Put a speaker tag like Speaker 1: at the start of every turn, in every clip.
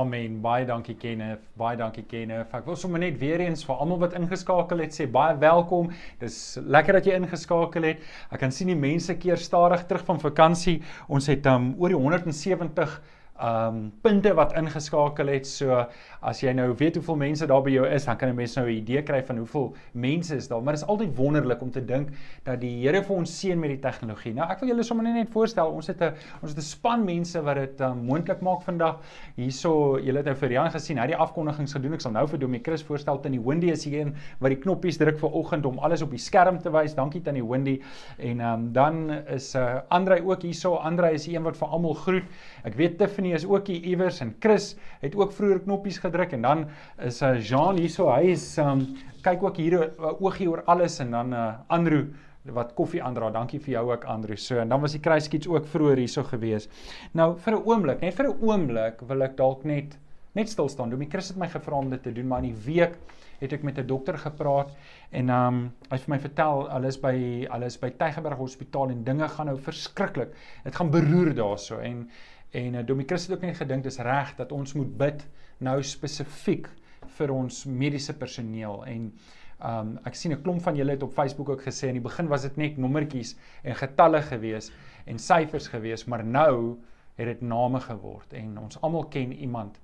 Speaker 1: Amen. Baie dankie Kenneth. Baie dankie Kenneth. Ek wil sommer net weer eens vir almal wat ingeskakel het sê baie welkom. Dis lekker dat jy ingeskakel het. Ek kan sien die mense keer stadig terug van vakansie. Ons het um oor die 170 um punte wat ingeskakel het. So as jy nou weet hoeveel mense daar by jou is, dan kan 'n mens nou 'n idee kry van hoeveel mense is daar. Maar dit is altyd wonderlik om te dink dat die Here vir ons seën met die tegnologie. Nou ek wil julle sommer net voorstel, ons het 'n ons het 'n span mense wat dit um, moontlik maak vandag. Hierso, julle het nou vir Jan gesien, hy het die afkondigings gedoen. Ek sal nou vir Domie Chris voorstel Tannie Wendy is hier een wat die knoppies druk vir oggend om alles op die skerm te wys. Dankie Tannie Wendy. En um, dan is uh, Andrei ook hierso. Andrei is die een wat vir almal groet. Ek weet Tiffany is ook hier iewers en Chris het ook vroeër knoppies gedruk en dan is uh, Jean hierso. Hy is um kyk ook hier 'n uh, oogie oor alles en dan uh, Andrew wat koffie aandra. Dankie vir jou ook Andrew. So en dan was die kruiskiets ook vroeër hierso gewees. Nou vir 'n oomblik, net vir 'n oomblik wil ek dalk net net stil staan. Domie Chris het my gevra om dit te doen, maar in die week het ek met 'n dokter gepraat en ehm um, hy het vir my vertel hulle is by hulle is by Tygerberg Hospitaal en dinge gaan nou verskriklik. Dit gaan beroer daarso en En uh, Domie Christus het ook net gedink dis reg dat ons moet bid nou spesifiek vir ons mediese personeel. En um ek sien 'n klomp van julle het op Facebook ook gesê in die begin was dit net nommertjies en getalle gewees en syfers gewees maar nou het dit name geword en ons almal ken iemand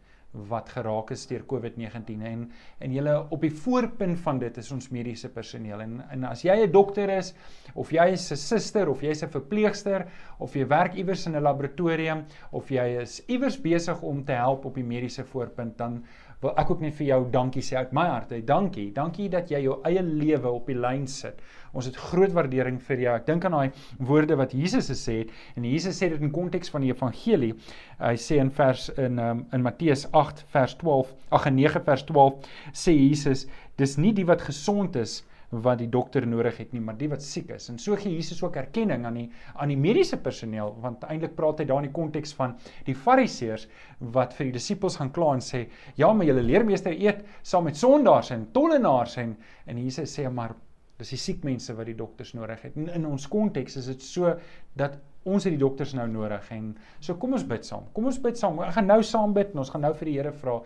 Speaker 1: wat geraak is deur COVID-19 en en julle op die voorpunt van dit is ons mediese personeel. En en as jy 'n dokter is of jy is 'n suster of jy's 'n verpleegster of jy werk iewers in 'n laboratorium of jy is iewers besig om te help op die mediese voorpunt dan wil ek ook net vir jou dankie sê uit my hart. Dankie. Dankie dat jy jou eie lewe op die lyn sit. Ons het groot waardering vir jou. Ek dink aan daai woorde wat Jesus gesê het en Jesus sê dit in konteks van die evangelie. Hy sê in vers in um, in Matteus 8 vers 12, ag 9 vers 12 sê Jesus, dis nie die wat gesond is wat die dokter nodig het nie, maar die wat siek is. En so gee Jesus ook erkenning aan die aan die mediese personeel want eintlik praat hy daar in die konteks van die fariseërs wat vir die disippels gaan kla en sê, "Ja, maar julle leermeester eet saam met sondaars en tollenaars en en Jesus sê maar dis die siek mense wat die dokters nodig het. En in ons konteks is dit so dat ons het die dokters nou nodig en so kom ons bid saam. Kom ons bid saam. Ek gaan nou saam bid en ons gaan nou vir die Here vra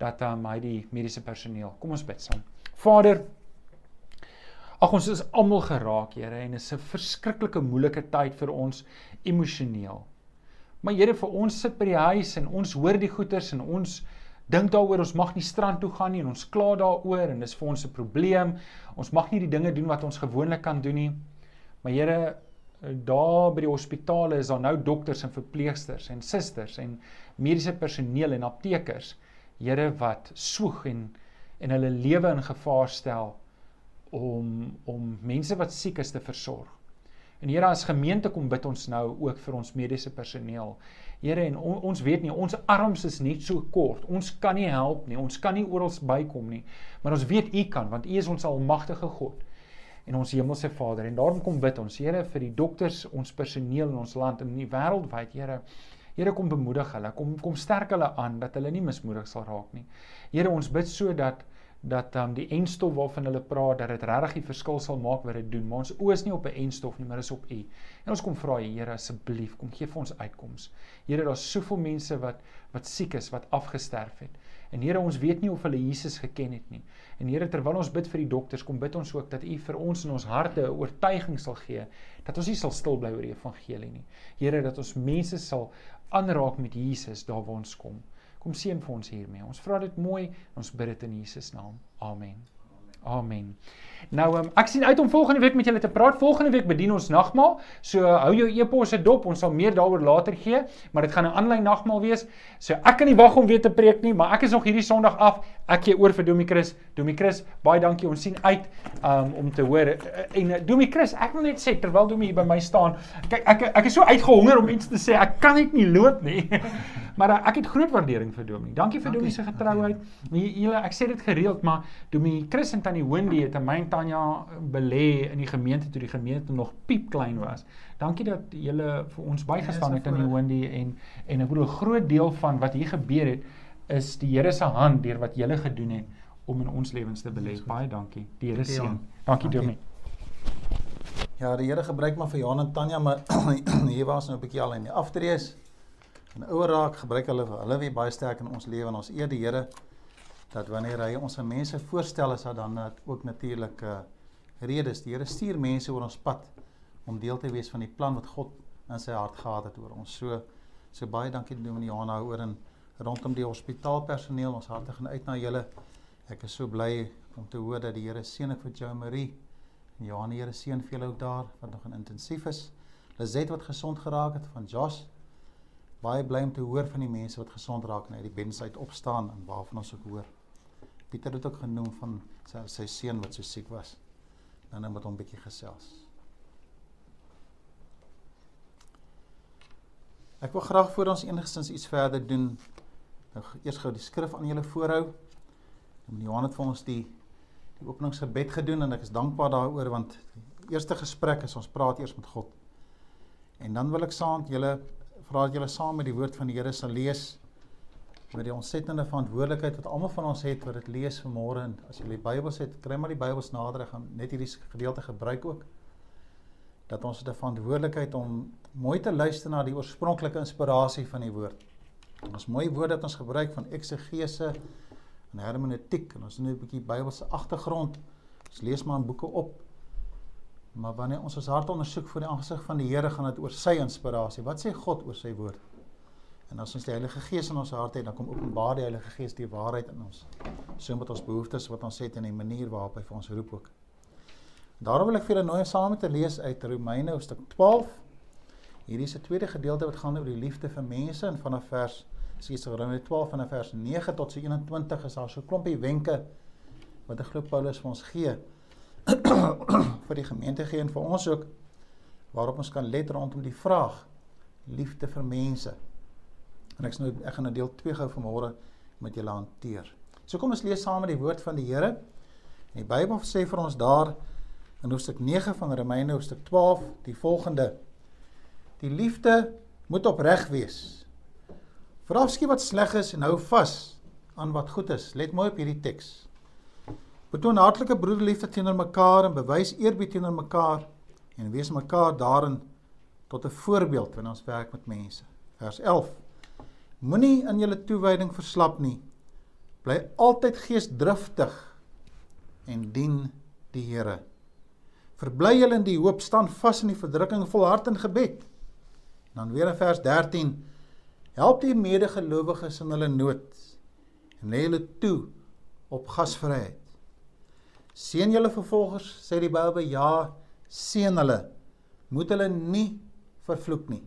Speaker 1: dat um, hy die mediese personeel. Kom ons bid saam. Vader, Ag ons is almal geraak, Here, en dit is 'n verskriklike moeilike tyd vir ons emosioneel. Maar Here, vir ons sit by die huis en ons hoor die goeters en ons dink daaroor ons mag nie strand toe gaan nie en ons kla daaroor en dis vir ons 'n probleem. Ons mag nie die dinge doen wat ons gewoonlik kan doen nie. Maar Here, daar by die hospitale is daar nou dokters en verpleegsters en susters en mediese personeel en aptekers. Here wat soeg en en hulle lewe in gevaar stel om om mense wat siek is te versorg. En Here as gemeente kom bid ons nou ook vir ons mediese personeel. Here en on, ons weet nie ons arms is net so kort. Ons kan nie help nie. Ons kan nie oral bykom nie. Maar ons weet U kan want U is ons almagtige God en ons hemelse Vader. En daarom kom bid ons Here vir die dokters, ons personeel in ons land en in die wêreld wyd, Here. Here kom bemoedig hulle, kom kom sterk hulle aan dat hulle nie mismoedig sal raak nie. Here, ons bid sodat dat um, die enstof waarvan hulle praat dat dit regtig die verskil sal maak wat dit doen. Maar ons oë is nie op 'n enstof nie, maar is op U. En ons kom vra U, Here, asseblief, kom gee vir ons uitkoms. Here, daar's soveel mense wat wat siek is, wat afgesterf het. En Here, ons weet nie of hulle Jesus geken het nie. En Here, terwyl ons bid vir die dokters, kom bid ons ook dat U vir ons in ons harte 'n oortuiging sal gee dat ons nie sal stil bly oor die evangelie nie. Here, dat ons mense sal aanraak met Jesus daar waar ons kom. Kom seën vir ons hiermee. Ons vra dit mooi ons bid dit in Jesus naam. Amen. Amen. Nou um, ek sien uit om volgende week met julle te praat. Volgende week bedien ons nagmaal. So hou jou e-posse dop. Ons sal meer daaroor later gee, maar dit gaan 'n aanlyn nagmaal wees. So ek kan nie wag om weer te preek nie, maar ek is nog hierdie Sondag af. Ek gee oor vir Domie Chris. Domie Chris, baie dankie. Ons sien uit um, om te hoor en uh, Domie Chris, ek wil net sê terwyl Domie hier by my staan, kyk ek ek is so uitgehonger om iets te sê. Ek kan net nie loop nie. maar uh, ek het groot waardering vir Domie. Dankie vir Domie se getrouheid. Julle ek sê dit gereeld, maar Domie Chris en Tannie Wendy het 'n myn Tanya belê in die gemeente toe die gemeente nog piep klein was. Dankie dat julle vir ons bygestaan het in die Wendy en en ek bedoel 'n groot deel van wat hier gebeur het is die Here se hand deur wat julle gedoen het om in ons lewens te belê. Baie dankie. Die Here seën. Dankie Domie.
Speaker 2: Ja, die Here gebruik maar vir Johan en Tanya, maar hier was nou 'n bietjie al in die aftrees. En ouer raak gebruik hulle hulle weer baie sterk in ons lewe en ons eer die Here dat wanneer hy ons aan mense voorstel is dat dan ook natuurlik 'n uh, redes. Die Here stuur mense oor ons pad om deel te wees van die plan wat God in sy hart gehad het oor ons. So so baie dankie Dominee Johanna oor en rondom die hospitaalpersoneel. Ons harte gaan uit na julle. Ek is so bly om te hoor dat die Here seën vir Jo Marie en Johan die Here seën vir julle ook daar wat nog in intensief is. Lizet wat gesond geraak het van Josh. Baie bly om te hoor van die mense wat gesond raak en uit die bens uit opstaan en waarvan ons ook hoor. Pieter het ook genoem van sy sy seun wat so siek was. Dan nou moet hom 'n bietjie gesels. Ek wil graag voor ons enigstens iets verder doen. Nou eers gou die skrif aan julle voorhou. En Johan het vir ons die die openingsgebed gedoen en ek is dankbaar daaroor want die eerste gesprek is ons praat eers met God. En dan wil ek saam met julle vra dat julle saam met die woord van die Here sal lees met die ontsettende verantwoordelikheid wat almal van ons het wat dit lees vanmôre en as jy die Bybel het, kry maar die Bybels nader en net hierdie gedeelte gebruik ook dat ons het 'n verantwoordelikheid om mooi te luister na die oorspronklike inspirasie van die woord. Ons mooi woord dat ons gebruik van eksegese en hermeneutiek en ons het nou 'n bietjie Bybelse agtergrond. Ons lees maar in boeke op. Maar wanneer ons ons hart ondersoek voor die aangesig van die Here, gaan dit oor sy inspirasie. Wat sê God oor sy woord? En as ons die Heilige Gees in ons hart het, dan kom openbaar die Heilige Gees die waarheid in ons. So met ons behoeftes wat ons het en die manier waarop hy vir ons roep ook. Daarom wil ek vir julle nooi saam met te lees uit Romeine hoofstuk 12. Hierdie is 'n tweede gedeelte wat gaan oor die liefde vir mense en vanaf vers sies Romeine 12 vanaf vers 9 tot so 21 is daar so 'n klompie wenke wat ek glo Paulus vir ons gee vir die gemeente gee en vir ons ook waarop ons kan let rondom die vraag liefde vir mense. En ek nou ek gaan nou deel 2 gou vanmôre met julle hanteer. So kom ons lees saam met die woord van die Here. Die Bybel sê vir ons daar in hoofstuk 9 van Romeine hoofstuk 12 die volgende Die liefde moet opreg wees. Verafskiet wat sleg is en hou vas aan wat goed is. Let mooi op hierdie teks. Betoon hartlike broederliefde teenoor mekaar en bewys eerbied teenoor mekaar en wees mekaar daarin tot 'n voorbeeld wanneer ons werk met mense. Vers 11. Moenie in julle toewyding verslap nie. Bly altyd geesdriftig en dien die Here. Verbly julle in die hoop, staan vas in die verdrukking, volhard in gebed. Dan weer in vers 13: Help die medegelowiges in hulle nood en lê hulle toe op gasvryheid. Seën julle vervolgers, sê die Bybel, ja, seën hulle. Moet hulle nie vervloek nie.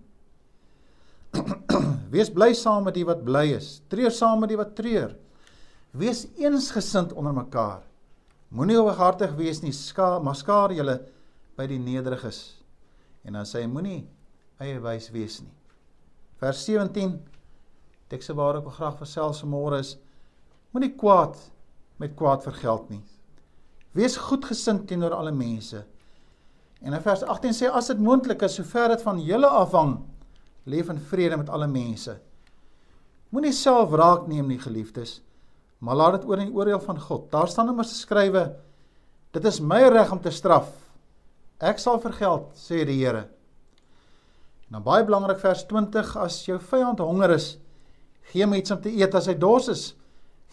Speaker 2: Wees bly saam met die wat bly is. Treur saam met die wat treur. Wees eensgesind onder mekaar. Moenie hooghartig wees nie, ska, maar skaar julle by die nederiges. En dan sê hy moenie eie wys wees nie. Vers 17 tekste waar ek graag versels vanmôre is moenie kwaad met kwaad vergeld nie. Wees goedgesind teenoor alle mense. En in vers 18 sê as dit moontlik is sover dit van julle afhang, leef in vrede met alle mense. Moenie self wraak neem nie, geliefdes maar laat dit oor in die oordeel van God. Daar staan immers geskrywe: Dit is my reg om te straf. Ek sal vergeld, sê die Here. En dan baie belangrik vers 20: As jou vyand honger is, gee hom iets om te eet. As hy dors is,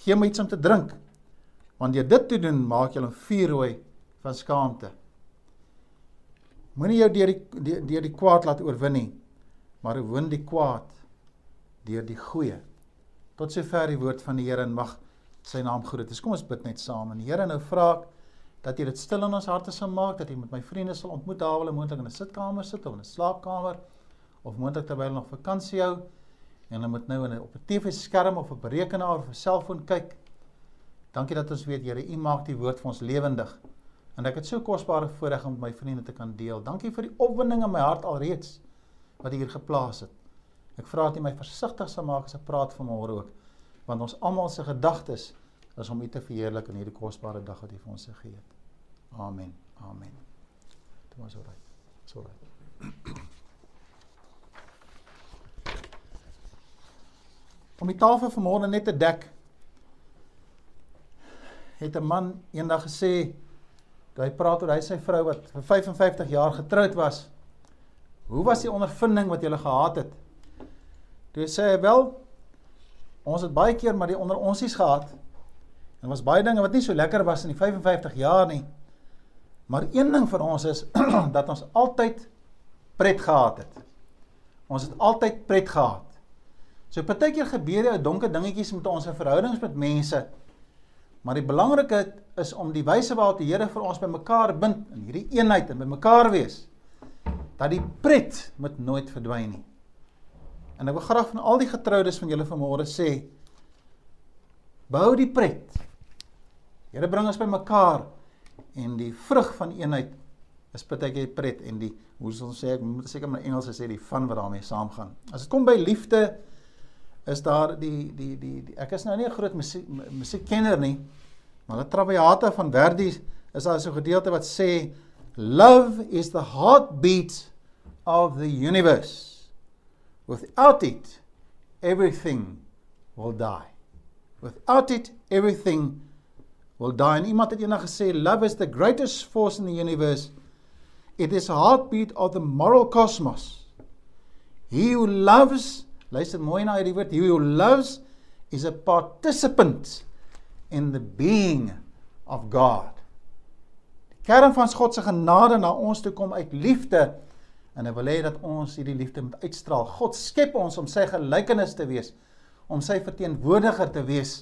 Speaker 2: gee hom iets om te drink. Want jy dit te doen, maak jy hom vuurrooi van skaamte. Moenie jou deur die deur die kwaad laat oorwin nie, maar oorwin die kwaad deur die goeie. Tot sover die woord van die Here en mag sy naam groot is. Kom ons bid net saam. En Here, nou vra ek dat U dit stil in ons harte sal maak, dat U met my vriende sal ontmoet daar waar hulle moontlik in 'n sitkamer sit of in 'n slaapkamer of moontlik terwyl hulle nog vakansie hou en hulle moet nou in 'n op 'n TV-skerm of op 'n rekenaar of 'n selfoon kyk. Dankie dat ons weet Here, U maak die woord vir ons lewendig. En ek het so kosbare voorreg om my vriende te kan deel. Dankie vir die opwinding in my hart alreeds wat hier geplaas het. Ek vra dat U my versigtig sal maak as ek praat vanmôre ook want ons almal se gedagtes is om U te verheerlik in hierdie kosbare dag wat U vir ons gegee het. Amen. Amen. Dit was oral. So reg. Om die tafel vanmôre net te dek het 'n man eendag gesê toe hy praat oor hy sy vrou wat vir 55 jaar getroud was. Hoe was die ondervinding wat jy gehad het? Toe sê hy wel ons het baie keer maar die onder onsies gehad. En was baie dinge wat nie so lekker was in die 55 jaar nie. Maar een ding vir ons is dat ons altyd pret gehad het. Ons het altyd pret gehad. So partykeer gebeur jy donker dingetjies met ons verhoudings met mense. Maar die belangrike is om die wyse waarop die Here vir ons bymekaar bind in hierdie eenheid en bymekaar wees dat die pret moet nooit verdwyn nie. En ek wil graag van al die getroudes van julle vanmôre sê bou die pret. Here bring ons bymekaar en die vrug van eenheid is partykeer pret en die hoe sal ons sê ek moet seker maar Engels sê die van wat daarmee saamgaan. As dit kom by liefde is daar die die die, die ek is nou nie 'n groot musiek musiekkenner nie, maar 'n Traviata van Verdi is daar so 'n gedeelte wat sê love is the heartbeat of the universe. Without it everything will die. Without it everything will die. En iemand het eendag gesê love is the greatest force in the universe. It is a heartbeat of the moral cosmos. He who loves, luister mooi na hierdie woord, he who loves is a participant in the being of God. Die kern van God se genade na ons toe kom uit liefde en hy wil hê dat ons hierdie liefde moet uitstraal. God skep ons om sy gelykenis te wees, om sy verteenwoordiger te wees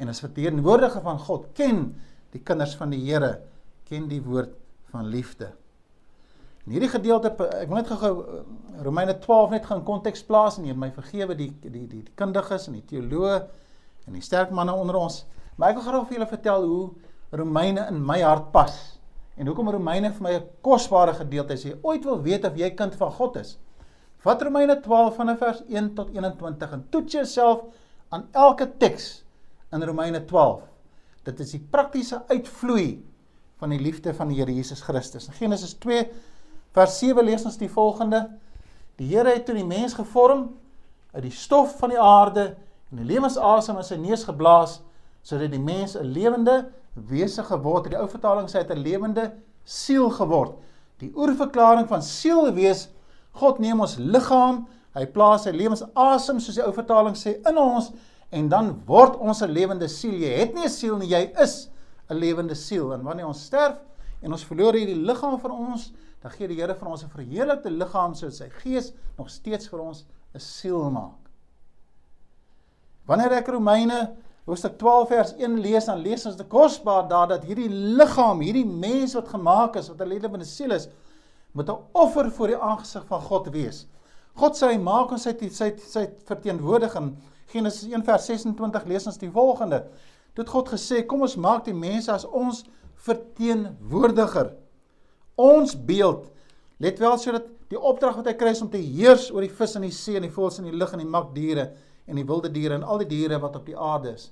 Speaker 2: en as verteenwoordiger van God ken die kinders van die Here ken die woord van liefde. In hierdie gedeelte ek wil net gou eh, Romeine 12 net gaan konteks plaas en jy my vergewe die die die, die kundiges en die teoloë en die sterk manne onder ons. Maar ek wil graag vir julle vertel hoe Romeine in my hart pas en hoekom Romeine vir my 'n kosbare gedeelte is. Jy ooit wil weet of jy kind van God is, vat Romeine 12 vanaf vers 1 tot 21 en toets jouself aan elke teks in Romeine 12. Dit is die praktiese uitvloei van die liefde van die Here Jesus Christus. In Genesis 2 vers 7 lees ons die volgende: Die Here het toe die mens gevorm uit die stof van die aarde en die lewensasem in sy neus geblaas sodat die mens 'n lewende wese geword het. Die ou vertaling sê hy het 'n lewende siel geword. Die oorverklaring van siel wees God neem ons liggaam, hy plaas sy lewensasem soos die ou vertaling sê in ons en dan word ons 'n lewende siel. Jy het nie 'n siel nie, jy is 'n lewende siel. En wanneer ons sterf en ons verloor hierdie liggaam van ons, dan gee die Here vir ons 'n verheerlikte liggaam sodat sy gees nog steeds vir ons 'n siel maak. Wanneer ek Romeine hoofstuk 12 vers 1 lees, dan lees ons dit kosbaar daar dat hierdie liggaam, hierdie mens wat gemaak is, wat 'n lewende siel is, moet 'n offer voor die aangesig van God wees. God sê hy maak ons sy sy sy verteenwoordiging Genesis 1 vers 26 lees ons die volgende. Het God gesê, kom ons maak die mense as ons verteenwoordiger. Ons beeld. Let wel sodat die opdrag wat hy kry is om te heers oor die vis in die see en die voëls in die lug en die makdiere en die wilde diere en al die diere wat op die aarde is.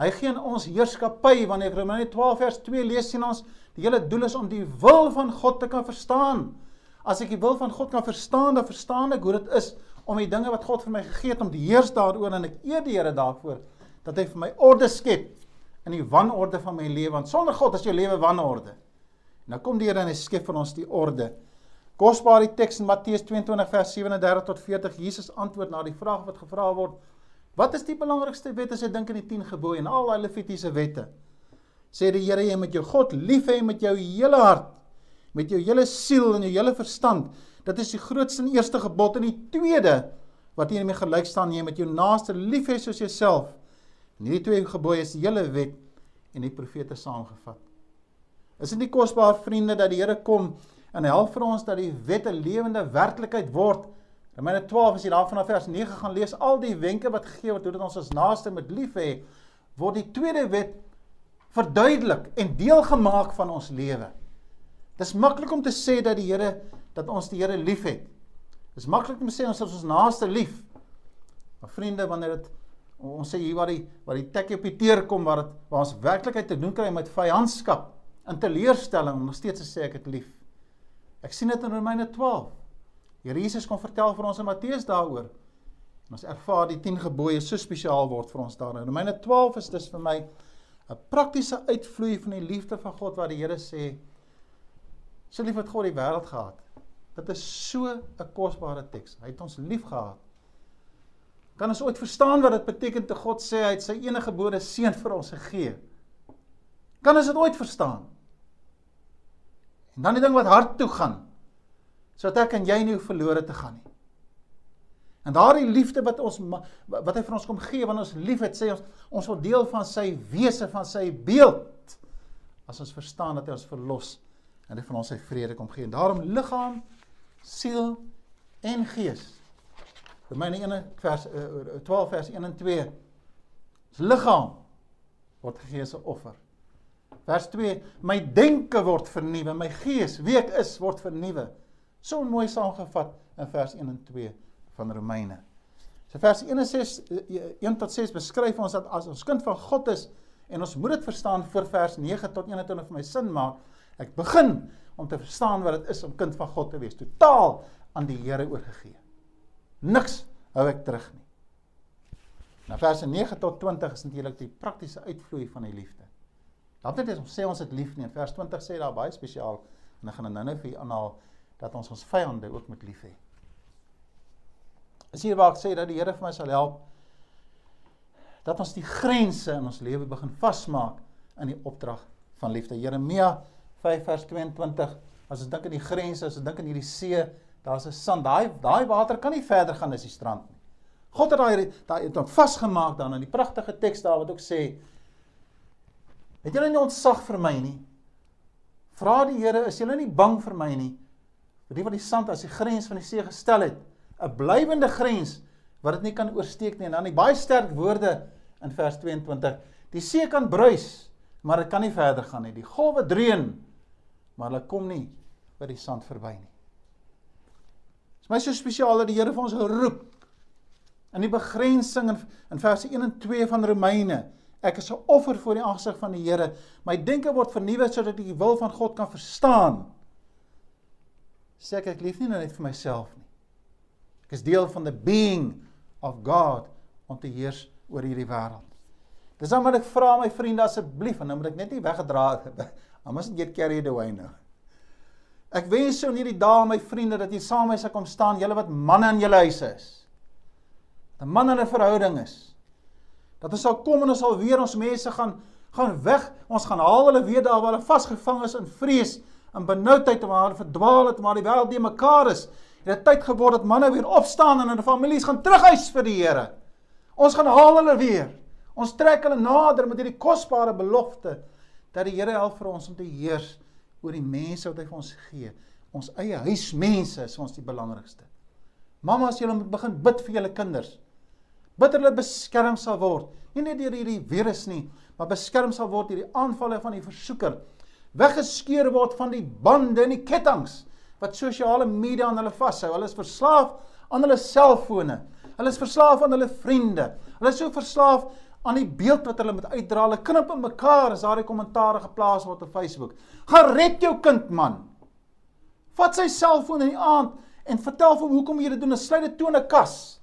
Speaker 2: Hy gee ons heerskappy wanneer Romeine 12 vers 2 lees sien ons die hele doel is om die wil van God te kan verstaan. As ek die wil van God kan verstaan, dan verstaan ek hoe dit is om die dinge wat God vir my gegee het om die heers daaroor en ek eer die Here daarvoor dat hy vir my orde skep in die wanorde van my lewe want sonder God is jou lewe wanorde. Nou kom die Here en hy skep vir ons die orde. Kosbaar die teks in Matteus 22 vers 37 tot 40 Jesus antwoord na die vraag wat gevra word: Wat is die belangrikste wet as jy dink aan die 10 gebooie en al daai Levitiese wette? Sê die Here jy moet jou God lief hê met jou hele hart, met jou hele siel en jou hele verstand Dit is die grootste en eerste gebod en die tweede wat hiermee gelyk staan jy met jou naaste lief hê soos jouself. En hierdie twee gebooie is die hele wet en die profete saamgevat. Is dit nie kosbaar vriende dat die Here kom en help vir ons dat die wet 'n lewende werklikheid word? Romeine 12 as jy daar vanaf vers 9 gaan lees al die wenke wat gegee word hoe dit ons as naaste moet lief hê, word die tweede wet verduidelik en deel gemaak van ons lewe. Dis maklik om te sê dat die Here dat ons die Here liefhet. Dis maklik om te sê ons is ons naaste lief. Maar vriende, wanneer dit ons sê hier waar die waar die tekkie op die teer kom waar dit waar ons werklikheid te doen kry met vyandskap en teleurstelling om steeds te sê ek het lief. Ek sien dit in Romeine 12. Here Jesus kom vertel vir ons in Matteus daaroor. En ons ervaar die 10 gebooie so spesiaal word vir ons daar. In Romeine 12 is dis vir my 'n praktiese uitvloei van die liefde van God waar die Here sê so lief het God die wêreld gehad Dit is so 'n kosbare teks. Hy het ons lief gehad Kan ons ooit verstaan wat dit beteken te God sê hy het sy enige gebore seun vir ons gegee? Kan ons dit ooit verstaan? En dan die ding wat hart toe gaan sodat ek en jy nie verlore te gaan nie. En daardie liefde wat ons wat hy vir ons kom gee wanneer ons liefhet, sê ons ons wil deel van sy wese, van sy beeld. As ons verstaan dat hy ons verlos en hy van ons sy vrede kom gee. En daarom liggaam, siel en gees. Romeine 1 vers uh, 12 vers 1 en 2. Ons liggaam word gegee as 'n offer. Vers 2: My denke word vernuwe, my gees, wie ek is, word vernuwe. So mooi saamgevat in vers 1 en 2 van Romeine. So vers 1 en 6 1 tot 6 beskryf ons dat as ons kind van God is en ons moet dit verstaan voor vers 9 tot 21 vir my sin maak. Ek begin om te verstaan wat dit is om kind van God te wees, totaal aan die Here oorgegee. Niks hou ek terug nie. Nou vers 9 tot 20 is natuurlik die praktiese uitvloei van die liefde. Dat net is om sê ons het lief nie. Vers 20 sê daar baie spesiaal en ek gaan nou nou vir u aanhaal dat ons ons vyande ook moet lief hê. Is hier waar ek sê dat die Here vir my sal help dat ons die grense in ons lewe begin vasmaak in die opdrag van liefde. Jeremia 5 vers 22 as ons dink aan die grense, as ons dink aan hierdie see, daar's 'n sand. Daai daai water kan nie verder gaan as die strand nie. God het daai daai het hom vasgemaak dan in die pragtige teks daar wat ook sê Het julle nie ontzag vir my nie? Vra die Here, is julle nie bang vir my nie? vir die wat die sand as die grens van die see gestel het, 'n blywende grens wat dit nie kan oorsteek nie. En dan die baie sterk woorde in vers 22. Die see kan bruis, maar dit kan nie verder gaan nie. Die golwe dreun, maar hulle kom nie by die sand verby nie. Dit is my so spesiaal dat die Here vir ons geroep in die begrensing in, in verse 1 en 2 van Romeine. Ek is 'n offer voor die aangesig van die Here. My denke word vernuwe sodat ek die wil van God kan verstaan sê ek ek lief nie net vir myself nie. Ek is deel van the being of God om te heers oor hierdie wêreld. Dis dan wat ek vra my vriende asseblief en nou moet ek net nie weggedra het. I mustn't get carried away now. Ek wens so in hierdie dae my vriende dat jy saam met my sal kom staan, julle wat manne in julle huise is. 'n man in 'n verhouding is. Dat ons sal kom en ons sal weer ons mense gaan gaan weg. Ons gaan haal hulle weer daar waar hulle vasgevang is in vrees in benoudheid waar hulle verdwaal het, waar die wêreld die mekaar is. Het dit tyd geword dat manne weer opstaan en hulle families gaan terughuis vir die Here. Ons gaan haal hulle weer. Ons trek hulle nader met hierdie kosbare belofte dat die Here help vir ons om te heers oor die mense wat hy vir ons gee. Ons eie huismense is ons die belangrikste. Mamas, julle moet begin bid vir julle kinders. Bid hulle beskerm sal word, nie net deur hierdie virus nie, maar beskerm sal word deur die aanvalle van die versoeker weggeskeur word van die bande en die kettinge wat sosiale media aan hulle vashou. Hulle is verslaaf aan hulle selfone. Hulle is verslaaf aan hulle vriende. Hulle is so verslaaf aan die beeld wat hulle met uitdra. Hulle knip in mekaar as daardie kommentaare geplaas word op Facebook. Gaan red jou kind man. Vat sy selfoon in die aand en vertel hom hoekom jy dit doen. Sluit dit toe in 'n kas.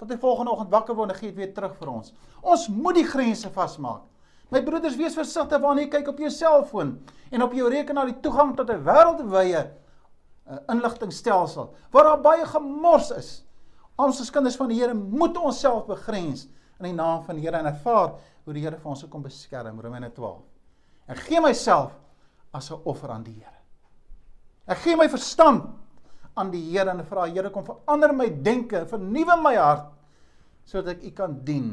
Speaker 2: Tot hy volgende oggend wakker word en gee dit weer terug vir ons. Ons moet die grense vasmaak. My broeders, wees versigtig wanneer jy kyk op jou selfoon en op jou rekenaar die toegang tot 'n wêreldwye uh, inligtingstelsel waar daar baie gemors is. Ons as kinders van die Here moet onsself begrens in die naam van die Here en ervaar hoe die Here vir ons kom beskerm. Romeine 12. Ek gee myself as 'n offer aan die Here. Ek gee my verstand aan die Here en vra Here kom verander my denke, vernuwe my hart sodat ek U kan dien.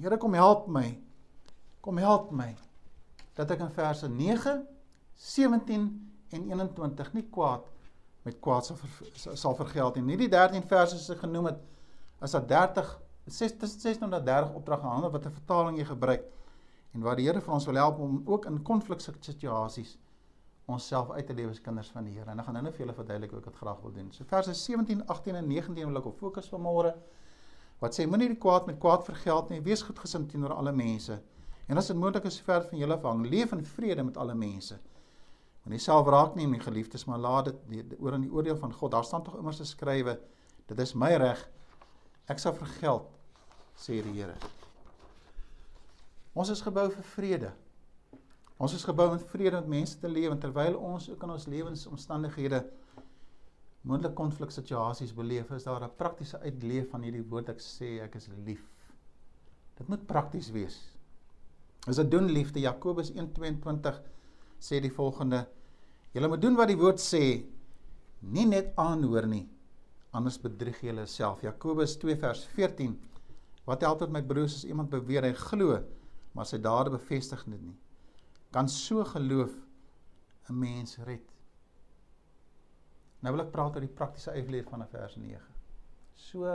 Speaker 2: Here kom help my Kom help my dat ek in verse 9, 17 en 21 nie kwaad met kwaad sal ver, sal vergeld nie. Nie die 13 verse ek genoem het as dat 30 6 16 tot 30 opdrag aan wat 'n vertaling jy gebruik en waar die Here vir ons wil help om ook in konfliksituasies onsself uit te lewe as kinders van die Here. En ek gaan nou net vir julle verduidelik hoe ek dit graag wil doen. So verse 17, 18 en 19 wil ek op fokus vanmôre. Wat sê moenie die kwaad met kwaad vergeld nie. Wees goedgesind teenoor alle mense. En as dit moontlik is ver van julle afhang, leef in vrede met alle mense. Moenie self raak neem nie, geliefdes, maar laat dit oor aan die oordeel van God. Daar staan tog immers geskrywe, dit is my reg. Ek sal vergeld, sê die Here. Ons is gebou vir vrede. Ons is gebou om vrede met mense te lewe terwyl ons ook in ons lewensomstandighede moontlike konfliksituasies beleef, is daar 'n praktiese uitleef van hierdie woord ek sê ek is lief. Dit moet prakties wees. As dit doen liefde Jakobus 1:22 sê die volgende: Julle moet doen wat die woord sê, nie net aanhoor nie, anders bedrieg jy jouself. Jakobus 2 vers 14. Wat help dit my broers as iemand beweer hy glo, maar sy dade bevestig dit nie? Kan so geloof 'n mens red? Nou wil ek praat oor die praktiese uitleer van vers 9. So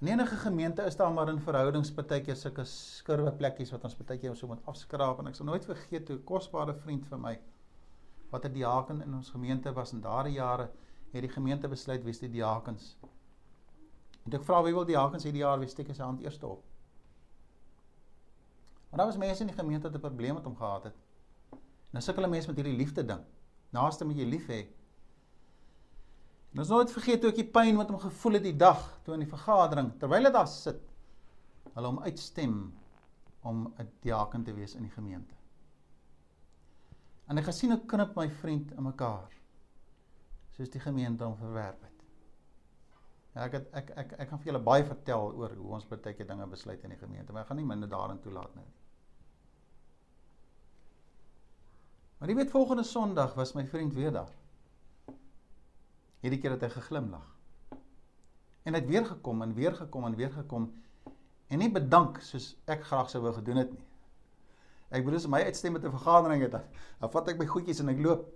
Speaker 2: in enige gemeente is daar maar in verhoudings partykeer sulke skurwe plekkies wat ons partykeer so moet afskraap en ek sal nooit vergeet hoe kosbare vriend vir my wat 'n diaken in ons gemeente was in daardie jare het die gemeente besluit wie die diakens. En ek vra wie wil diakens hierdie jaar wie steek sy hand eerste op. Maar daar was mense in die gemeente wat 'n probleem met hom gehad het. Nou sukkel mense met hierdie liefde ding naaste moet jy lief hê. En ons nooit vergeet ook die pyn wat hom gevoel het die dag toe in die vergadering terwyl hy daar sit. Hulle hom uitstem om 'n diaken te wees in die gemeente. En ek gesien hoe knip my vriend in mekaar. Soos die gemeente hom verwerp het. Ja, ek het, ek ek ek kan vir julle baie vertel oor hoe ons baie keer dinge besluit in die gemeente, maar ek gaan nie minder daarin toelaat nou nie. Maar jy weet volgende Sondag was my vriend weer daar. Hierdie keer het hy geglimlag. En hy het weer gekom en weer gekom en weer gekom en nie bedank soos ek graag sou wou gedoen het nie. Ek bedoel as my uitstem met 'n vergadering het, dan vat ek my goedjies en ek loop.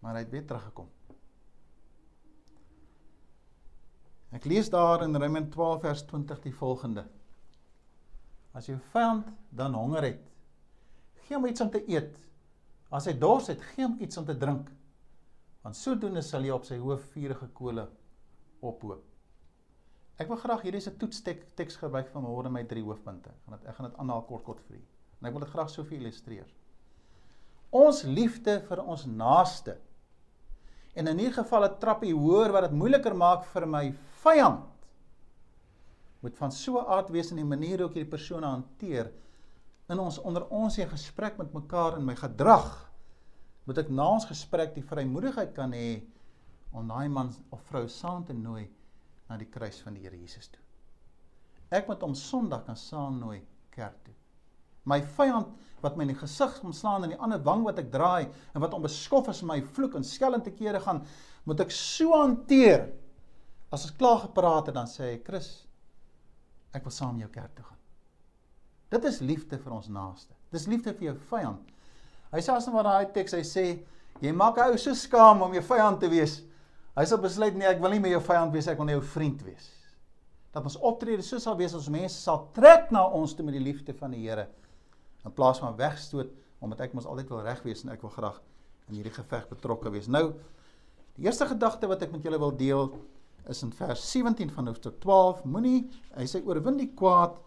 Speaker 2: Maar hy het weer teruggekom. Ek lees daar in Romeine 12 vers 20 die volgende: As jou vyand dan honger het, gee hom iets om te eet. As hy dors het, gee hom iets om te drink. Want sodoende sal jy op sy hoof vuurige kole ophoop. Ek wil graag hierdie is 'n toetstek teks gebruik van môre my drie hoofpunte. Gaan dit ek gaan dit aanhaal kort kort vir u. En ek wil dit graag so vir illustreer. Ons liefde vir ons naaste. En in hierdie geval 'n trappie hoër wat dit moeiliker maak vir my vyand. Moet van so 'n aard wees in die manier hoe ek hierdie persoon hanteer in ons onder ons in gesprek met mekaar in my gedrag moet ek na ons gesprek die vrymoedigheid kan hê om daai man of vrou saam te nooi na die kruis van die Here Jesus toe. Ek moet hom Sondag kan saamnooi kerk toe. My vyand wat my in die gesig omslaan en die ander wang wat ek draai en wat onbeskof is my vloek en skelm te kere gaan, moet ek so hanteer. As ons klaar gepraat het dan sê hy, "Chris, ek wil saam jou kerk toe gaan." Dit is liefde vir ons naaste. Dis liefde vir jou vyand. Hy sê asem wat daai teks hy sê, jy maak 'n ou so skaam om jou vyand te wees. Hy sal besluit nee, ek wil nie meer jou vyand wees, ek wil net jou vriend wees. Dat ons optrede so sal wees as mense sal trek na ons toe met die liefde van die Here in plaas van wegstoot omdat ek mos altyd wil reg wees en ek wil graag in hierdie geveg betrokke wees. Nou die eerste gedagte wat ek met julle wil deel is in vers 17 van hoofstuk 12. Moenie hy sê oorwin die kwaad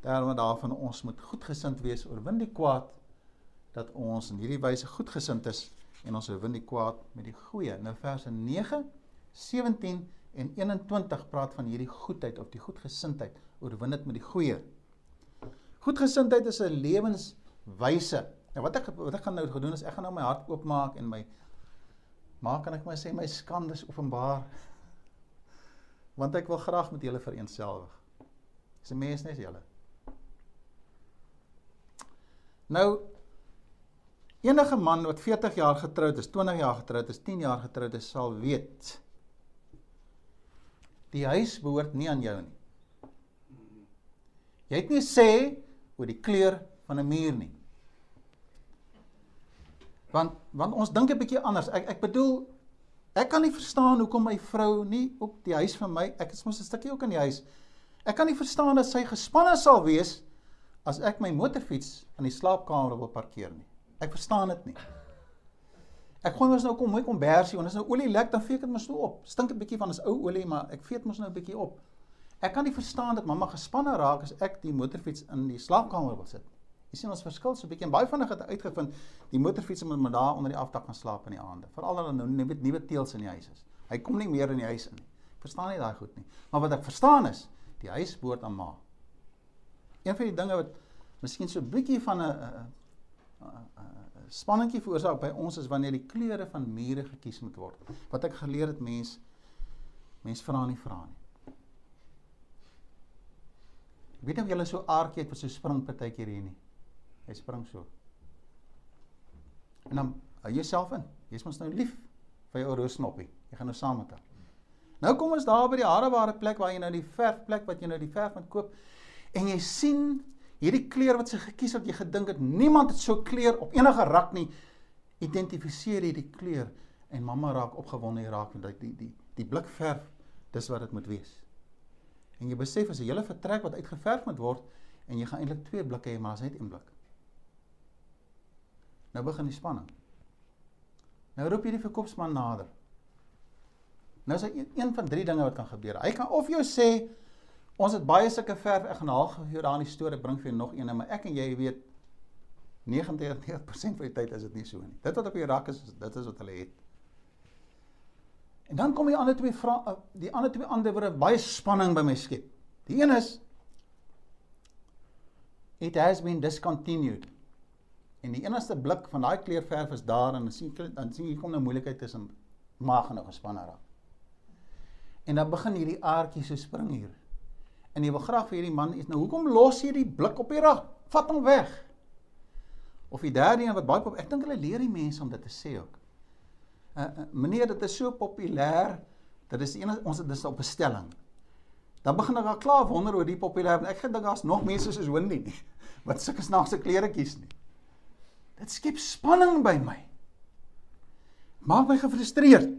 Speaker 2: terme daarvan ons moet goedgesind wees oorwin die kwaad dat ons in hierdie wyse goedgesind is en ons oorwin die kwaad met die goeie. Nou verse 9, 17 en 21 praat van hierdie goedheid of die goedgesindheid. Oorwin dit met die goeie. Goedgesindheid is 'n lewenswyse. Nou wat ek wat ek gaan nou gedoen is ek gaan nou my hart oopmaak en my maak kan ek maar sê my skandes openbaar. Want ek wil graag met julle vereensgewig. Dis 'n mens net julle. Nou enige man wat 40 jaar getroud is, 20 jaar getroud is, 10 jaar getroud is, sal weet die huis behoort nie aan jou nie. Jy het nie sê oor die kleur van 'n muur nie. Want want ons dink 'n bietjie anders. Ek ek bedoel ek kan nie verstaan hoekom my vrou nie op die huis van my, ek is mos 'n stukkie ook in die huis. Ek kan nie verstaan dat sy gespanne sal wees as ek my motorfiets in die slaapkamer wil parkeer nie. Ek verstaan dit nie. Ek gooi mos nou kom mooi kombersie, want as nou olie lek dan vee ek mos nou op. Stink 'n bietjie van is ou olie, maar ek dit mos nou 'n bietjie op. Ek kan nie verstaan dat mamma gespanne raak as ek die motorfiets in die slaapkamer wil sit. Jy sien ons verskil so 'n bietjie en baie vinnig het uitgevind die motorfiets moet maar daar onder die afdak gaan slaap in die aande. Veral as daar nou nuwe nuwe teels in die huis is. Hy kom nie meer in die huis in nie. Verstaan nie daai goed nie. Maar wat ek verstaan is, die huis behoort aan ma. Een van die dinge wat miskien so 'n bietjie van 'n spanningkie veroorsaak by ons is wanneer die kleure van mure gekies moet word. Wat ek geleer het mens mens vra nie vra nie. Ek weet nie of julle so aardjie het wat so spring partykeer hier nie. Hy spring so. En dan hou jouself in. Jy's mos nou lief vir jou roosknoppie. Jy gaan nou saam met hom. Nou kom ons daar by die harebare plek waar jy nou die verfplek wat jy nou die verf moet koop en jy sien hierdie kleur wat sy gekies het, jy gedink het niemand het so kleur op enige rak nie. Identifiseer hierdie kleur en mamma raak opgewonde hier raak die die die, die blik verf dis wat dit moet wees. En jy besef as 'n hele vertrek wat uitgeverf moet word en jy gaan eintlik twee blikke hê maar as net een blik. Nou begin die spanning. Nou roep jy die verkoopsman nader. Nou is hy een van drie dinge wat kan gebeur. Hy kan of jou sê Ons het baie sulke verf. Ek gaan haal hier daar in die storie bring vir nog een, maar ek en jy weet 99% van die tyd is dit nie so nie. Dit wat op die rak is, dit is wat hulle het. En dan kom die ander twee vra eh, die ander twee antwoorde baie spanning by my skep. Die een is it has been discontinued. En die enigste blik van daai kleurverf is daar en dan sien dan sien jy kom nou moeilikheid tussen maag en 'n gespanne raak. En dan begin hierdie aardjie so spring hier en jy wil graag vir hierdie man iets. Nou hoekom los jy die blik op die rak? Vat hom weg. Of die derde een wat baie pop, ek dink hulle leer die mense om dit te sê ook. Uh, uh meneer, dit is so populêr. Dit is een ons dit is op bestelling. Dan begin ek al klaar wonder oor die populêr. Ek gedink daar's nog mense soos Wendy nie wat sulke snaakse klere kies nie. Dit skep spanning by my. Maak my gefrustreerd.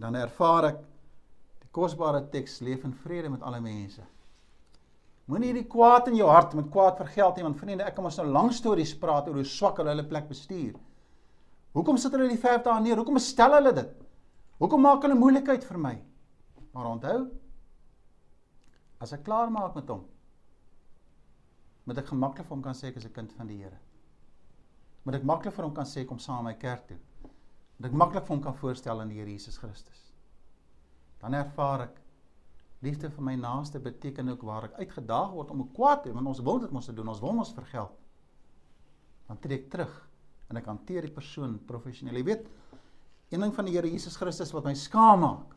Speaker 2: Dan ervaar ek kosbare teks leef in vrede met alle mense. Moenie hierdie kwaad in jou hart met kwaad vergeld nie want vriende, ek kan mos nou lang stories praat oor hoe swak hulle hulle plek bestuur. Hoekom sit hulle die verf daar neer? Hoekom stel hulle dit? Hoekom maak hulle moeilikheid vir my? Maar onthou, as ek klaar maak met hom, moet ek gemaklik vir hom kan sê ek is 'n kind van die Here. Moet ek maklik vir hom kan sê kom saam met my kerk toe. Moet ek maklik vir hom kan voorstel aan die Here Jesus Christus dan ervaar ek liefde vir my naaste beteken ook waar ek uitgedaag word om kwaad te doen, want ons wil dit mos doen, ons wil ons vergeld. Dan trek ek terug en ek hanteer die persoon professioneel. Jy weet, een ding van die Here Jesus Christus wat my skaam maak,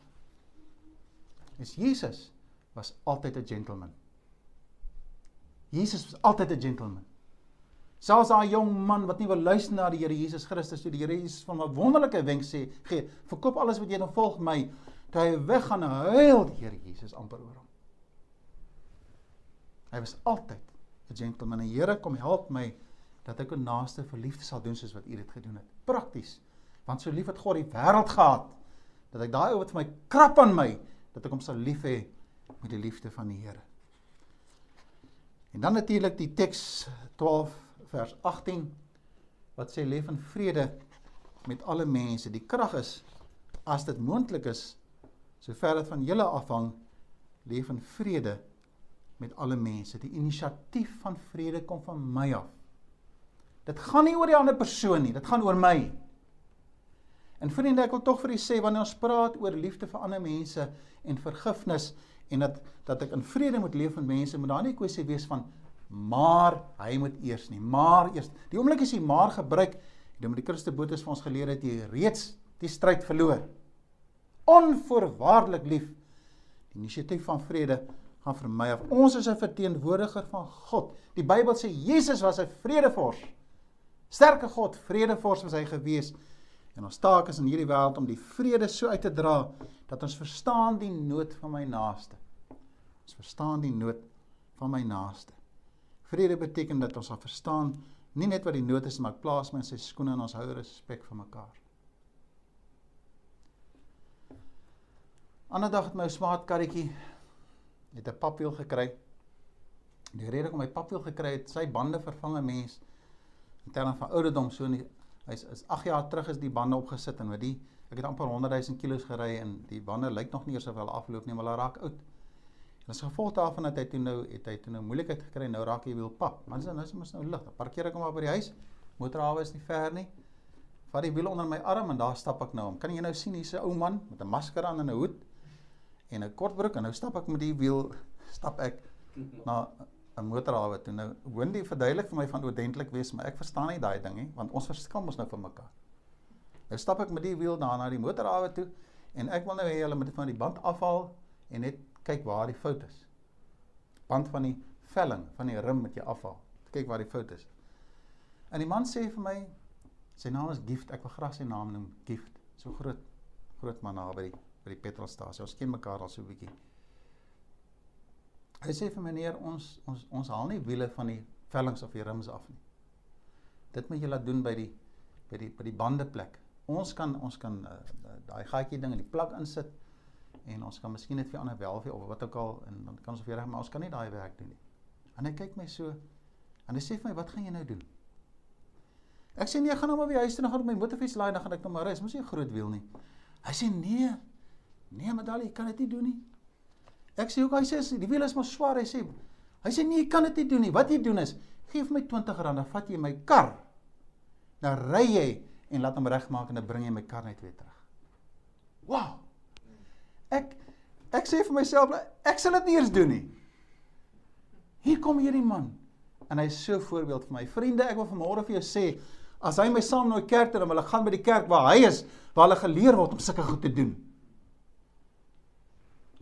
Speaker 2: is Jesus was altyd 'n gentleman. Jesus was altyd 'n gentleman. Selfs daai jong man wat nie wil luister na die Here Jesus Christus toe die Here Jesus van 'n wonderlike wenk sê, gee, verkoop alles wat jy en volg my toe hy weggaan huil die Here Jesus amper oor hom. Hy was altyd 'n gentleman. En Here kom help my dat ek 'n naaste verliefd sal doen soos wat U dit gedoen het. Prakties. Want so lief het God die wêreld gehad dat ek daai ou wat vir my krap aan my dat ek hom sal lief hê met die liefde van die Here. En dan natuurlik die teks 12 vers 18 wat sê leef in vrede met alle mense. Die krag is as dit moontlik is sover dit van julle afhang, leef in vrede met alle mense. Die inisiatief van vrede kom van my af. Dit gaan nie oor die ander persoon nie, dit gaan oor my. En vriende, ek wil tog vir u sê wanneer ons praat oor liefde vir ander mense en vergifnis en dat dat ek in vrede moet leef met mense, moet daar nie kwessie wees van maar hy moet eers nie, maar eers. Die oomblik as jy maar gebruik, dan moet die Christelike boodskap vir ons geleer het jy reeds die stryd verloor onvoorwaardelik lief. Die inisiatief van vrede gaan vir my af. Ons is 'n verteenwoordiger van God. Die Bybel sê Jesus was 'n vredevors. Sterke God, vredevors was hy gewees. En ons taak is in hierdie wêreld om die vrede so uit te dra dat ons verstaan die nood van my naaste. Ons verstaan die nood van my naaste. Vrede beteken dat ons sal verstaan nie net wat die nood is, maar ek plaas my in sy skoene en ons hou respek vir mekaar. Ander dag het my smaat karretjie het 'n papwiel gekry. Die rede hoekom hy papwiel gekry het, sy bande vervang 'n mens in terme van ouderdom so nie. Hy's is 8 jaar terug is die bande opgesit en met die ek het amper 100 000 km gery en die bande lyk nog nie eers of hulle afloop nie, maar hulle raak oud. En as gevolg daarvan het hy toe nou het hy toe nou moeilikheid gekry nou raak hy wiel pap. Maar dis nou is mos nou lig. Parkeer ek hom maar by die huis. Motorhawe is nie ver nie. Vat die wiel onder my arm en daar stap ek nou om. Kan jy nou sien hier's 'n ou man met 'n masker aan en 'n hoed en 'n kort broek en nou stap ek met die wiel stap ek na 'n motorhawe toe. Nou Wendy verduidelik vir my van oordentlik wees, maar ek verstaan nie daai ding nie, want ons verskil mos nou van mekaar. Nou stap ek met die wiel daar na die motorhawe toe en ek wil nou hê hulle moet van die band afhaal en net kyk waar die fout is. Band van die velling van die rim moet jy afhaal. Kyk waar die fout is. En die man sê vir my sy naam is Gift. Ek wil graag sy naam noem, Gift. So groot groot man daar by die by die petrolstasie. Ons ken mekaar al so 'n bietjie. Hy sê vir meneer ons ons ons haal nie wiele van die vellings of die rims af nie. Dit moet jy laat doen by die by die by die bandeplek. Ons kan ons kan uh, daai gaatjie ding in die plak insit en ons kan miskien net vir ander welfie of wat ook al en dan kan ons weer reg maar ons kan nie daai werk doen nie. En hy kyk my so en hy sê vir my wat gaan jy nou doen? Ek sê nee, ek gaan nou maar weer huis toe en gaan my motorfiets laai en dan gaan ek nou maar. Dis mos nie 'n groot wiel nie. Hy sê nee. Nee, Madali, jy kan dit nie doen nie. Ek sê ook hy sê die wiel is maar swaar, hy sê. Hy sê nee, jy kan dit nie doen nie. Wat jy doen is, gee vir my R20, dan vat jy my kar. Dan ry jy en laat hom regmaak en dan bring jy my kar net weer terug. Wow. Ek ek sê vir myself, ek sal dit nie eens doen nie. Hier kom hierdie man en hy is so 'n voorbeeld vir my. Vriende, ek wil vanmôre vir jou sê, as hy my saam na die kerk toe en hulle gaan by die kerk waar hy is, waar hulle geleer word om sulke goed te doen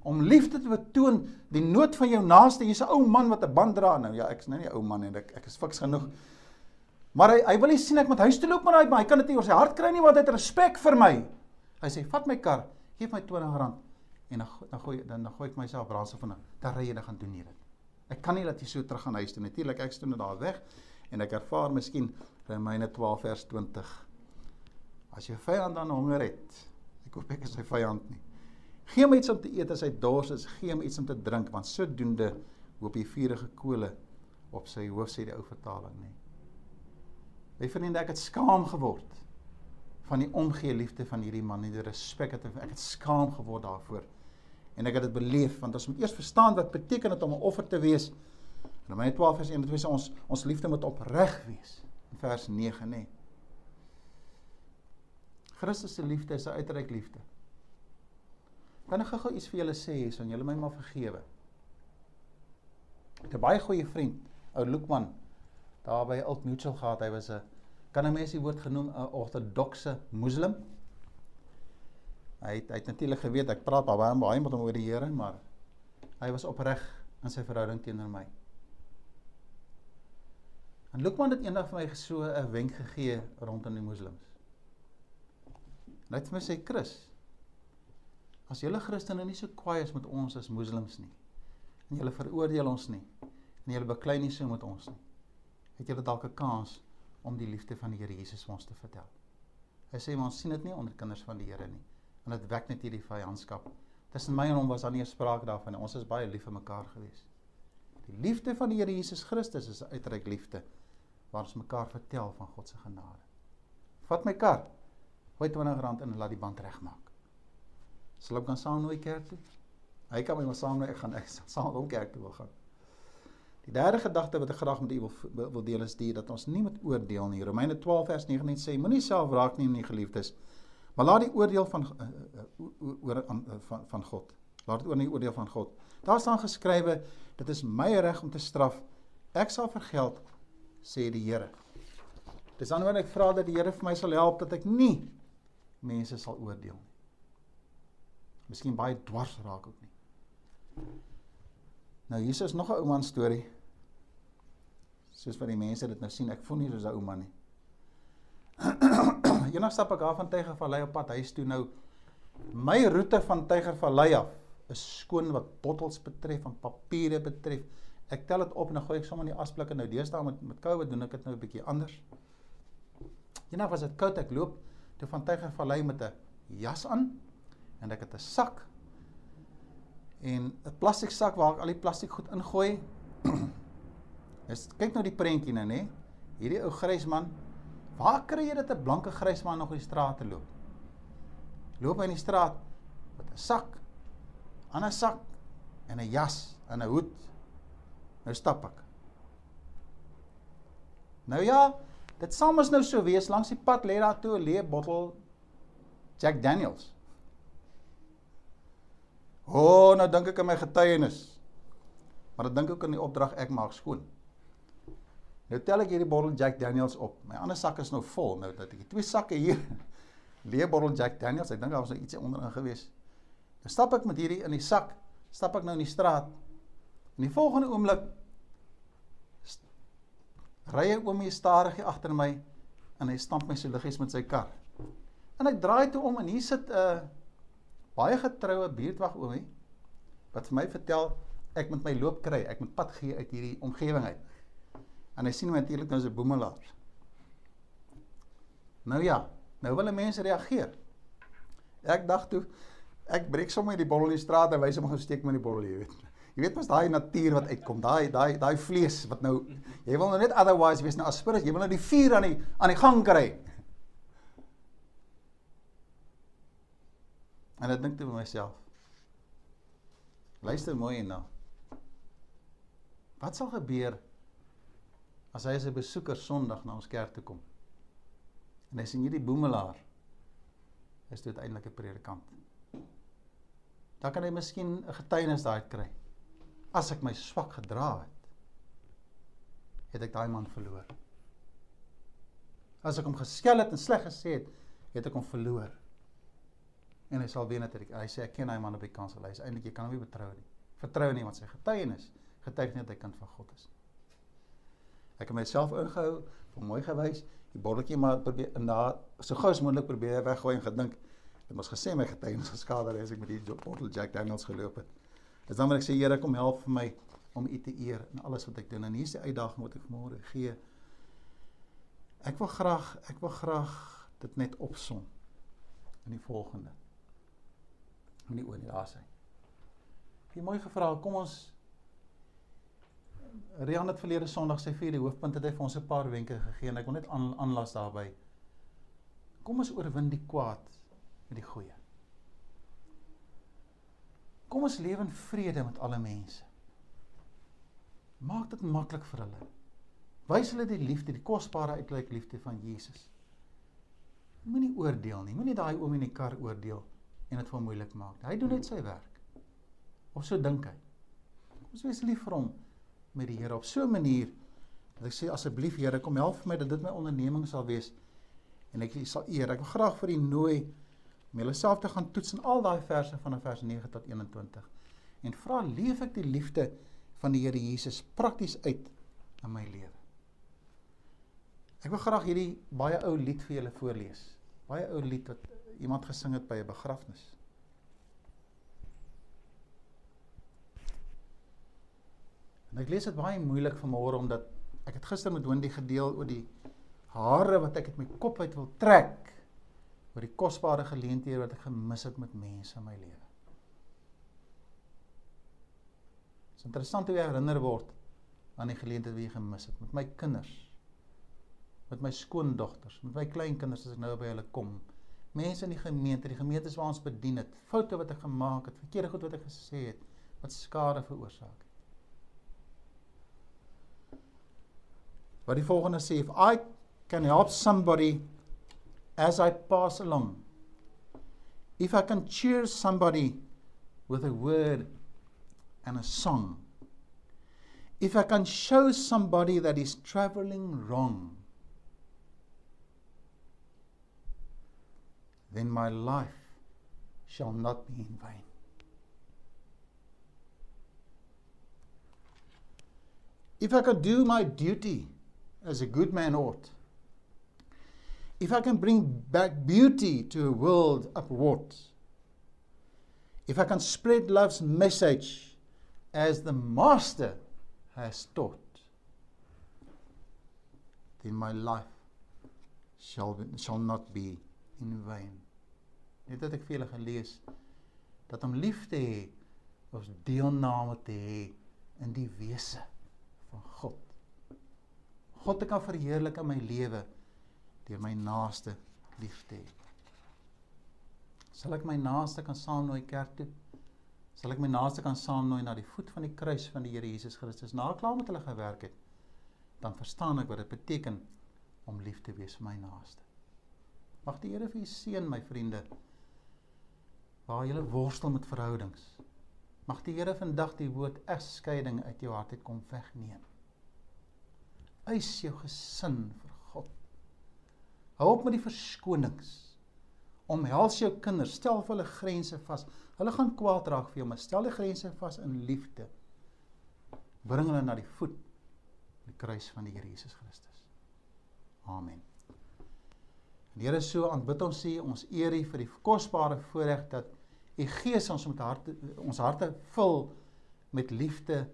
Speaker 2: om liefde te betoon, die nood van jou naaste. Jy's 'n ou man wat 'n band dra nou. Ja, ek's nou nie 'n ou man en ek ek is fiks genoeg. Maar hy hy wil nie sien ek moet huis toe loop met daai, maar hy kan dit nie oor sy hart kry nie want hy het respek vir my. Hy sê, "Vat my kar, gee my R20 en dan dan gooi dan dan gooi ek myself brandstof in. Dan ry jy dan gaan doen hier dit. Ek kan nie dat jy so terug gaan huis toe. Natuurlik ek steun daar weg en ek ervaar miskien Romeine 12 vers 20. As jou vyand dan honger het, ek hoop ek is sy vyand nie. Gee hom iets om te eet as hy dors is, gee hom iets om te drink want sodoende hoop hy vuurige kole op sy hoof sê die ou vertaling nê. My vriende, ek het skaam geword van die omgee liefde van hierdie man, die respek het ek het skaam geword daarvoor. En ek het dit beleef want ons moet eers verstaan wat beteken dit om 'n offer te wees. In Romeine 12 vers 1 dit sê ons ons liefde moet opreg wees. In vers 9 nê. Christus se liefde is 'n uitreik liefde. Kan ek gou-gou iets vir julle sê, so en julle my maar vergewe. Ek het 'n baie goeie vriend, ou Lukman, daar by Old Mutual gehad. Hy was 'n kan 'n mens die woord genoem 'n ortodokse moslim. Hy het, hy het natuurlik geweet ek praat baie baie met hom oor die Here, maar hy was opreg in sy verhouding teenoor my. En Lukman het eendag vir my so 'n wenk gegee rondom die moslems. Hy het vir my sê, "Chris, As julle Christene nie so kwaai is met ons as moslems nie en julle veroordeel ons nie en julle beklei nie so met ons nie, het julle dalk 'n kans om die liefde van die Here Jesus ons te vertel. Hy sê ons sien dit nie onder kinders van die Here nie en dit wek net hierdie vyandskap. Tussen my en hom was daar nie 'n sprake daarvan nie. Ons is baie lief vir mekaar gewees. Die liefde van die Here Jesus Christus is 'n uitreik liefde waar ons mekaar vertel van God se genade. Vat my kar. Gooi R20 in en laat die band regmaak. Sal ek dan saam nooi kerk toe? Hy kan my maar saam nooi, ek gaan ek saam hom kerk toe wil gaan. Die derde gedagte wat ek graag met u wil wil deel is die dat ons nie moet oordeel nie. Romeine 12 vers 19 sê moenie self wraak neem nie, geliefdes. Maar laat die oordeel van uh, uh, oor uh, van van God. Laat dit oor die oordeel van God. Daar staan geskrywe, dit is my reg om te straf. Ek sal vergeld, sê die Here. Dis dan wanneer ek vra dat die Here vir my sal help dat ek nie mense sal oordeel nie miskien baie dwars raak ook nie. Nou hier is nog 'n ouma storie. Soos wat die mense dit nou sien, ek voel nie soos 'n ouma nie. Eendag stap ek af van Tygervallei op pad huis toe nou. My roete van Tygervallei af is skoon wat bottels betref en papiere betref. Ek tel dit op en dan gooi ek sommer in die asblikke. Nou deesdae met met COVID doen ek dit nou 'n bietjie anders. Eendag was dit koud, ek loop toe van Tygervallei met 'n jas aan en ek het 'n sak en 'n plastiek sak waar ek al die plastiek goed ingooi. Is kyk nou die prentjie nou nê. Hierdie ou grys man, waar kry jy dit 'n blanke grys man nog in die straat te loop? Loop hy in die straat met 'n sak, 'n ander sak en 'n jas en 'n hoed. Nou stap ek. Nou ja, dit sal mos nou so wees langs die pad lê daar toe 'n leë bottel Jack Daniels. O, oh, nou dink ek aan my getuienis. Maar ek dink ook aan die opdrag ek maak skoon. Nou tel ek hierdie bottel Jack Daniels op. My ander sak is nou vol. Nou dat ek twee sakke hier leë bottel Jack Daniels. Ek dink daar was nou ietsie onderin gewees. Nou stap ek met hierdie in die sak, stap ek nou in die straat. In die volgende oomblik ry 'n oomie stadig agter my en hy stamp my so liggies met sy kar. En ek draai toe om en hier sit 'n uh, baie getroue buurtwag oomie wat vir my vertel ek moet my loop kry, ek moet pad gee uit hierdie omgewing uit. En hy sien my natuurlik nou as 'n boemelaar. Nou ja, nou wil mense reageer. Ek dink toe ek breek sommer die bottel in die straat en wys hom gou steek in die bottel, jy weet. Jy weet mos daai natuur wat uitkom, daai daai daai vlees wat nou jy wil nou net otherwise wees nou as spirit, jy wil nou die vuur aan die aan die gang kry. En ek dink toe vir myself. Luister mooi hierna. Wat sal gebeur as hy as 'n besoeker Sondag na ons kerk toe kom? En hy sien hierdie boemelaar is dit uiteindelik 'n predikant. Dan kan hy miskien 'n getuienis daai kry as ek my swak gedra het, het ek daai man verloor. As ek hom geskel het en sleg gesê het, het ek hom verloor. En hy sal weet dat hy, hy sê ek ken daai man op die kansel. Hy is eintlik jy kan hom nie betrou nie. Vertrou nie want sy getuienis getuig net hy kind van God is. Ek het myself ingehou, vir mooi gewys, die botteltjie maar probeer in daar so gou as moontlik probeer weggooi en gedink dit mos gesê my getuienis geskade as ek met die bottel Jack Daniels geloop het. Dis dan wat ek sê Here kom help vir my om U te eer in alles wat ek doen. En hier is die uitdaging wat ek môre gee. Ek wil graag, ek wil graag dit net opsom in die volgende. Die oor die laaste. Ek het mooi gevra, kom ons Rian het verlede Sondag sy vierde hoofpunt het hy vir ons 'n paar wenke gegee en ek wil net aanlas daarby. Kom ons oorwin die kwaad met die goeie. Kom ons lewe in vrede met alle mense. Maak dit maklik vir hulle. Wys hulle die liefde, die kosbare uitlyk liefde van Jesus. Moenie oordeel nie. Moenie daai oom in die kar oordeel en dit vir hom moeilik maak. Hy doen net sy werk. Of so dink hy. Ons wees lief vir hom met die Here op so 'n manier dat ek sê asseblief Here, kom help vir my dat dit my onderneming sal wees en ek sal eer. Ek wil graag vir u nooi om jouself te gaan toets in al daai verse van vers 9 tot 21 en vra leef ek die liefde van die Here Jesus prakties uit in my lewe. Ek wil graag hierdie baie ou lied vir julle voorlees. Baie ou lied wat iemand gesing het by 'n begrafnis. En ek lees dit baie moeilik vanmôre omdat ek het gister met Wendy gedeel oor die hare wat ek uit my kop uit wil trek oor die kosbare geleenthede wat ek gemis het met mense in my lewe. Dit is interessant hoe jy herinner word aan die geleenthede wat jy gemis het met my kinders, met my skoondogters, met my kleinkinders as ek nou by hulle kom. Mense in die gemeente, die gemeentes waar ons bedien het, foute wat ek gemaak het, verkeerde goed wat ek gesê het, wat skade veroorsaak het. Wat die volgende sê, if I can help somebody as I pass along. If I can cheer somebody with a word and a song, if I can show somebody that is traveling wrong, then my life shall not be in vain. If I can do my duty as a good man ought, if I can bring back beauty to a world upward, if I can spread love's message as the Master has taught, then my life shall, be, shall not be in vain. Net het ek vir julle gelees dat om lief te hê ons deelname te hê in die wese van God. God te kan verheerlik in my lewe deur my naaste lief te hê. Sal ek my naaste kan saamnooi kerk toe? Sal ek my naaste kan saamnooi na die voet van die kruis van die Here Jesus Christus na klaar met hulle gewerk het? Dan verstaan ek wat dit beteken om lief te wees vir my naaste. Mag die Here vir u seën my vriende. Waar jy worstel met verhoudings. Mag die Here vandag die woord egskeiding uit jou hart uit kom wegneem. Eis jou gesin vir God. Op met die verskonings. Omhels jou kinders, stel hulle grense vas. Hulle gaan kwaad raak vir jou, maar stel die grense vas in liefde. Bring hulle na die voet die kruis van die Here Jesus Christus. Amen. En Here so aanbid ons sê ons eer U vir die kosbare voorreg dat U Gees ons met harte ons harte vul met liefde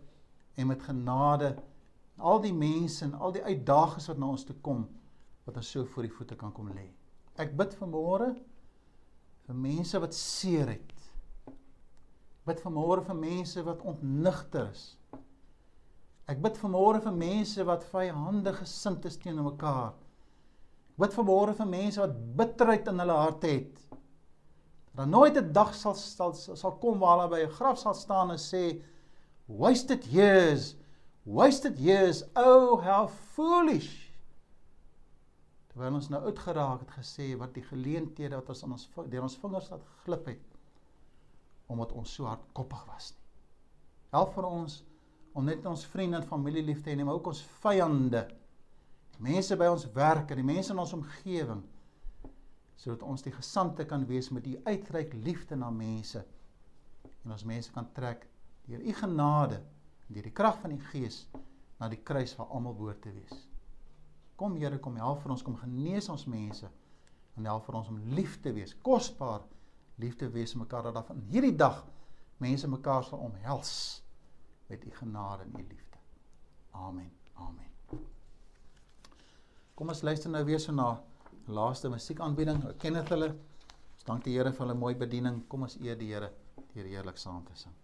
Speaker 2: en met genade. Al die mense en al die uitdagings wat na ons toe kom wat ons so voor die voete kan kom lê. Ek bid vanmôre vir mense wat seer het. Bid vanmôre vir mense wat ontnigter is. Ek bid vanmôre vir mense wat vyhandige gesind is teenoor mekaar. Bid vanmôre vir mense wat bitterheid in hulle harte het. Dat nooit 'n dag sal sal sal kom waar hulle by 'n graf sal staan en sê wasted years wasted years oh how foolish. Terwyl ons nou uitgeraak het gesê wat die geleenthede wat ons aan ons deur ons vingers laat glip het omdat ons so hardkoppig was nie. Help vir ons om net ons vriende en familie lief te hê maar ook ons vyande mense by ons werk en die mense in ons omgewing sodat ons die gesande kan wees met u uitreik liefde na mense en ons mense kan trek deur u genade en deur die krag van die Gees na die kruis waar almal behoort te wees. Kom Here, kom help vir ons, kom genees ons mense en help vir ons om lief te wees, kosbaar lief te wees mekaar dat van hierdie dag mense mekaar sal omhels met u genade en u liefde. Amen. Amen. Kom ons luister nou weer so na laaste musiekaanbieding. Ek ken dit hulle. Ons dank die Here vir hulle mooi bediening. Kom ons eer die Here deur heerlik saam te sing.